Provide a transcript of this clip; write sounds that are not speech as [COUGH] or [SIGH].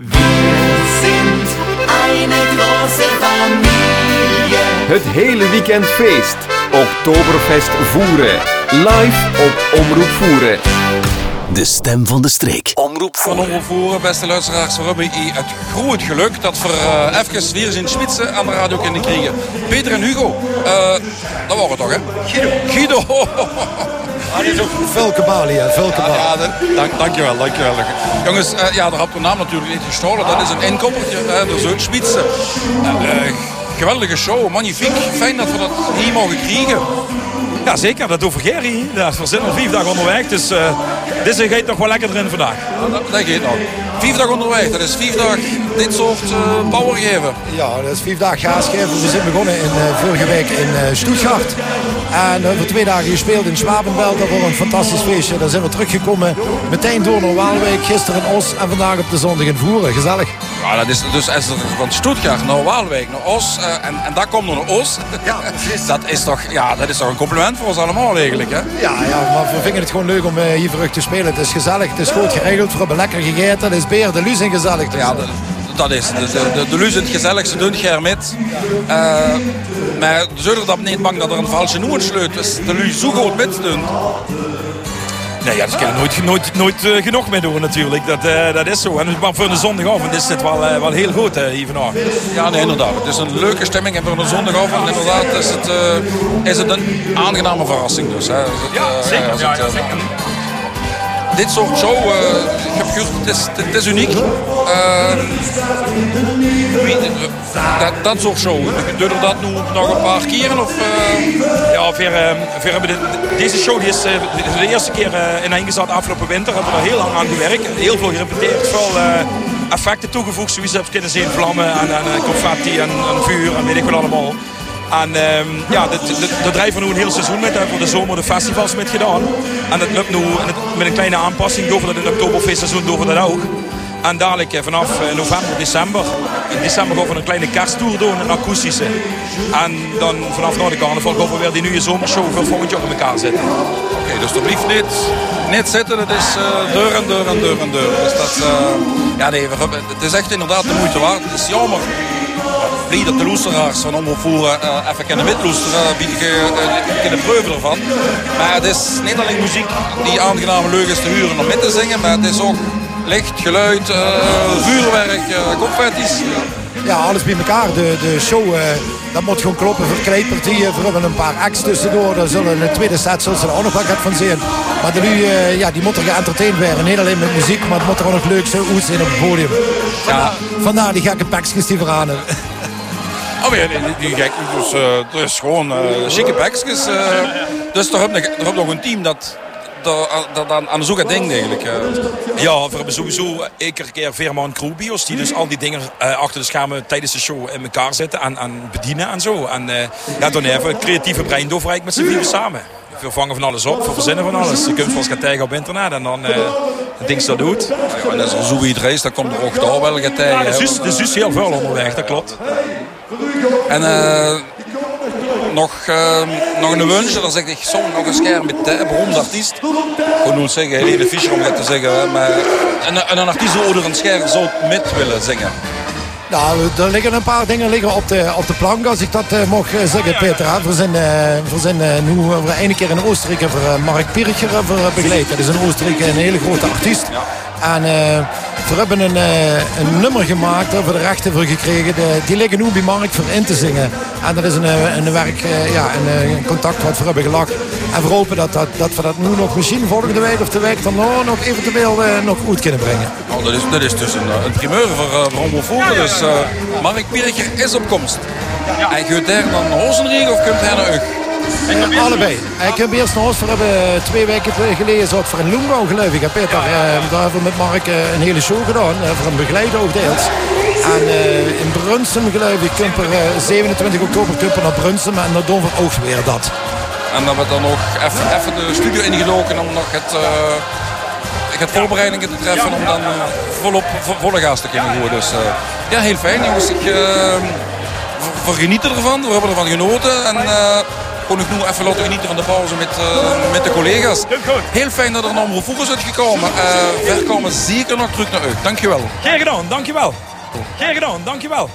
Wir sind eine große Familie. Het hele weekend feest. Oktoberfest voeren. Live op Omroep Voeren. De stem van de streek. Omroep Van Voeren. omroep beste luisteraars, we hebben hier het groot geluk dat we uh, even weer eens in Zwitser aan de radio kunnen krijgen. Peter en Hugo, uh, dat waren het toch, hè? Guido. Guido. [LAUGHS] Ah, dit is ook Velke Bali, hè? Ja, dat, dank, dankjewel, dankjewel. Jongens, uh, ja, daar had de naam natuurlijk niet gestolen. Dat is een inkoppertje, uh, de Zuid-Zwitser. Uh, geweldige show, magnifiek. Fijn dat we dat hier mogen krijgen. Ja, zeker. Dat over Gerry. We zijn al vijf dagen onderweg, dus uh, deze gaat nog wel lekker erin vandaag. Ja, dat, dat gaat nog. Vijf dagen onderweg, dat is vijf dagen dit soort uh, power geven. Ja, dat is vijf dagen gaas geven. We zijn begonnen in, uh, vorige week in uh, Stuttgart. En voor twee dagen gespeeld in Schwabenwald. Dat was een fantastisch feestje. Daar zijn we teruggekomen. Meteen door naar Waalwijk. Gisteren in Os. En vandaag op de zondag in Voeren. Gezellig. Ja, dat is dus als er van Stuttgart naar Waalwijk naar Os. Uh, en, en dat komt naar Os. Ja, [LAUGHS] dat, is toch, ja, dat is toch een compliment voor ons allemaal eigenlijk. Hè? Ja, ja, maar we vinden het gewoon leuk om uh, hier terug te spelen. Het is gezellig. Het is goed geregeld. We hebben lekker gegeten. Het is beer de Luz en gezellig. Dus. Ja, dat, dat is. De, de, de, de Luz het gezellig. Ze doen germit. Uh, maar de zullen dat niet bang dat er een valse noer sleut. Dus de Luz zo goed met doen. Nee, ja, dat kan nooit, nooit, nooit uh, genoeg mee doen natuurlijk. Dat, uh, dat is zo. En maar voor een zondagavond is dit wel, uh, wel heel goed hier vandaag. Ja, nee, inderdaad. Het is een leuke stemming. En voor een zondagavond inderdaad is het, is het een aangename verrassing. Dus, hè. Het, ja, zeker. Ja, ja, zeker. Dit soort show, gehoord, het is, het is uniek. dat, dat soort show, doen we dat nu nog een paar keren? Of, ja, we, we hebben de, deze show die is de eerste keer in ingezet afgelopen winter. Hebben we er heel lang aan gewerkt. Heel veel gerepeteerd. Veel effecten toegevoegd, zoals je hebt. Vlammen en, en confetti en, en vuur en weet ik wat allemaal. En um, ja, daar drijven we nu een heel seizoen met. Daar hebben we de zomer de festivals met gedaan. En dat lukt nu met een kleine aanpassing. Doen we dat in het oktoberfeestseizoen doen we dat ook. En dadelijk vanaf november, december. In december gaan we een kleine kersttour doen, een akoestische. En dan vanaf na de carnaval gaan we weer die nieuwe zomershow voor volgend in elkaar zetten. Oké, dus alsjeblieft niet, niet zitten. Het is uh, deur en deur en deur en deur. Dus dat, ja, nee, het is echt inderdaad de moeite waard. Het is jammer blij dat de loesteraars van omroepvoeren uh, even kunnen mitloesteren, bied ik uh, de preuven ervan. Maar het is niet alleen muziek die aangename leuk is te huren om mee te zingen, maar het is ook licht, geluid, uh, vuurwerk, confetti's. Ja, alles bij elkaar. De, de show, dat moet gewoon kloppen voor. We hebben een paar acts tussendoor. Daar zullen de tweede set zullen er ook nog wat van zien. Maar de, ja, die moet er geëntertained worden. Niet alleen met muziek, maar het moet er ook nog leuk zijn zijn op het podium. Ja. Vandaar die gekke pakjes die hebben. Oh ja, die, die gek, dus uh, er is gewoon chique pakjes. Uh, dus er heb nog een team dat, dat, aan, aan de zoek denkt eigenlijk. Ja, we hebben sowieso een keer Veerman Crewbios die dus al die dingen achter de schermen tijdens de show in elkaar zetten en, en bedienen en zo. En ja, dan even een creatieve brein doorvrijk met z'n vier samen. We vangen van alles op, we verzinnen van alles. Je kunt van gaan op internet en dan het ding dat doet. Ja, en als er zo iets reist, dan komt er ook daar wel getijden. Ja, dus is dus heel veel onderweg, dat klopt. En uh, nog, uh, nog een wensje, dan zeg ik soms nog een scherm met een beroemde artiest. Wil niet zeggen, Helene Fischer om het te zeggen, maar een, een artiest die een scherm zou met willen zingen. Nou, er liggen een paar dingen liggen op de, op de plank, als ik dat uh, mag zeggen, Peter. We zijn, uh, we zijn uh, nu we ene keer in Oostenrijk hebben Mark Pircher begeleid. Dat is in Oostenrijk een hele grote artiest. En we hebben een, een nummer gemaakt, daar we de rechten voor gekregen. De, die liggen nu bij Mark voor in te zingen. En dat is een, een werk, ja, een, een, contact wat we hebben gelakt. En we hopen dat, dat, dat we dat nu nog misschien volgende week of de week dan nog eventueel nog goed kunnen brengen. Oh, dat, is, dat is dus een, een primeur voor, voor Homofobie. Dus uh, Mark Pircher is op komst. Ja. En gaat daar dan Rozenrieg of komt hij naar Ug? Uh, allebei. Ik heb eerst naar Oost. We hebben twee weken geleden zat voor een Loembouw geloof ik. Peter, uh, daar hebben we met Mark een hele show gedaan. voor een begeleider ook deels. En in Brunsum geloof ik, kumper, 27 oktober kumper naar Brunsum. En dan doen we ook weer dat. En dan wordt dan nog even, even de studio ingedoken om nog het het voorbereidingen te treffen om dan uh, volop volle gas te kunnen gooien. Dus uh, ja, heel fijn jongens. Ik uh, we genieten ervan. We hebben ervan genoten. En kon ik nu even laten genieten van de pauze met, eh, met de collega's. Heel fijn dat er een omroep voetbal is uitgekomen. Uh, Ver komen zeker nog terug naar uit. Dankjewel. Geen gedaan, dankjewel. Geen gedaan, dankjewel.